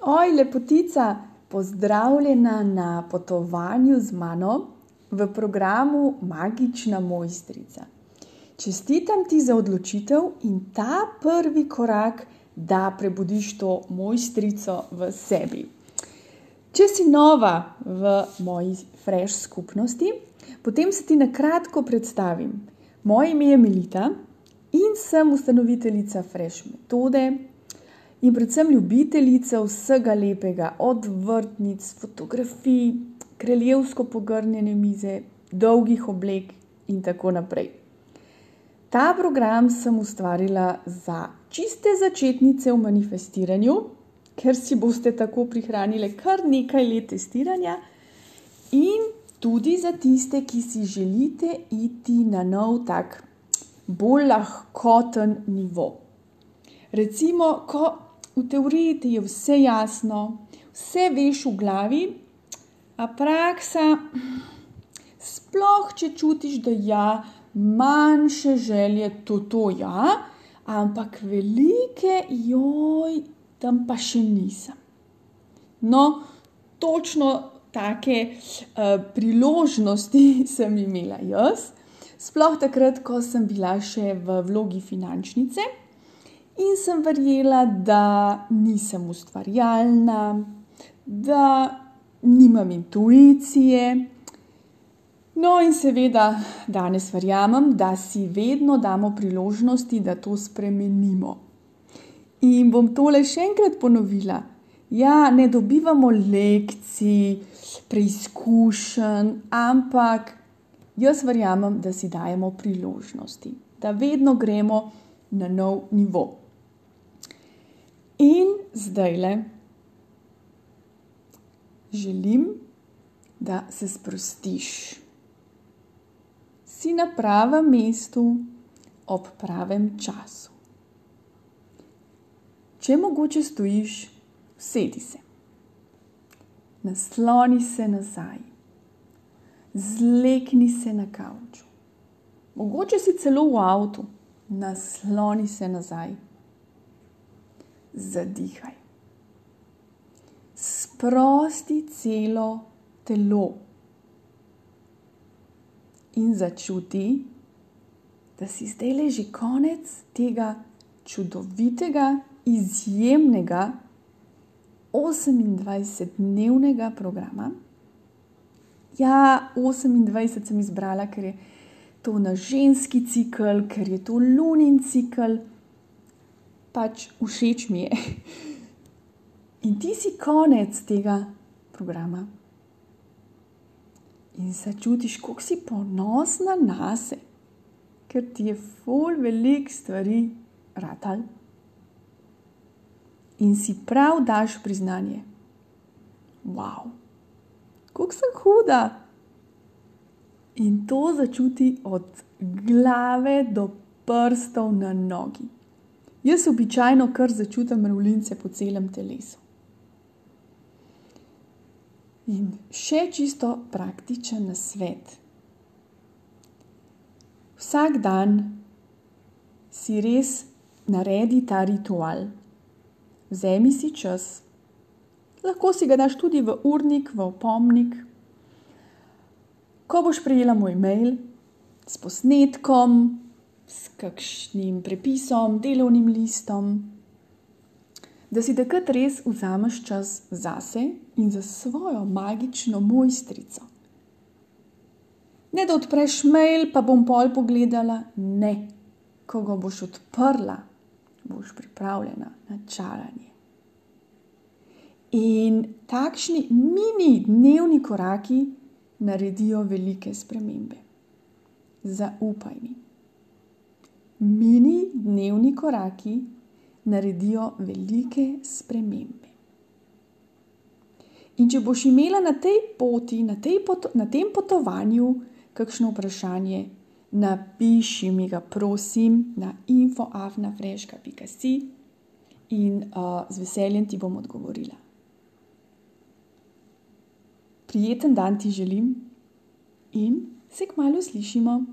Oj, lepotica, pozdravljena na potovanju z mano v programu Magična mojstrica. Čestitam ti za odločitev in ta prvi korak, da prebudiš to mojstrico v sebi. Če si nova v moji Fresh skupnosti, potem se ti na kratko predstavim. Moje ime je Melita in sem ustanoviteljica Fresh metode, in predvsem ljubiteljica vsega lepega, od vrtnic, fotografij, kraljevsko pogrnjene mize, dolgih oblek in tako naprej. Ta program sem ustvarila za čiste začetnice v manifestiranju, ker si boste tako prihranili kar nekaj let testiranja, in tudi za tiste, ki si želite iti na nov, tak bolj lahkoten nivo. Recimo, ko v teoriji ti je vse jasno, vse veš v glavi, a praksa, sploh če čutiš, da ja, manjše želje, to, to ja, ampak velike, joj, tam pa še nisem. No, točno take uh, priložnosti sem imela jaz, sploh takrat, ko sem bila še v vlogi finančnice in sem verjela, da nisem ustvarjalna, da nimam intuicije. No, in seveda danes verjamem, da si vedno damo priložnosti, da to spremenimo. In bom tole še enkrat ponovila. Ja, ne dobivamo lekcij, preizkušenj, ampak jaz verjamem, da si dajemo priložnosti, da vedno gremo na nov nivo. In zdaj le želim, da se sprostiš. Si na pravem mestu, ob pravem času. Če mogoče stojiš, sedi se. Nasloni se nazaj, zlekni se na kavču. Mogoče si celo v avtu, nasloni se nazaj zadihaj. Sprosti celo telo in začuti, da si zdaj le že konec tega čudovitega, izjemnega 28-dnevnega programa. Ja, 28 sem izbrala, ker je to na ženski cikl, ker je to lunin cikl pač všeč mi je. In ti si konec tega programa. In se čutiš, kako si ponosna na sebe, ker ti je ful velik stvari ratal. In si prav daš priznanje. Wow, kako sem huda. In to začuti od glave do prstov na nogi. Jaz običajno kar začutim mravljince po celem telesu. In še čisto praktičen svet. Vsak dan si res naredi ta ritual, vzemi si čas, lahko si ga daš tudi v urnik, v opomnik. Ko boš prejela moj mail s posnetkom, s kakšnim prepisom, delovnim listom, da si takrat res vzameš čas zase in za svojo magično mojstrico. Ne da odpreš mail, pa bom pol pogledala, ne, ko ga boš odprla, boš pripravljena na čaranje. In takšni mini dnevni koraki naredijo velike spremembe. Zaupaj mi mini dnevni koraki naredijo velike spremembe. In če boš imela na tej poti, na, tej pot, na tem potovanju, kakšno vprašanje, napiši mi ga, prosim, na infoafnafreška.si in uh, z veseljem ti bom odgovorila. Prijeten dan ti želim in se kmalo slišimo.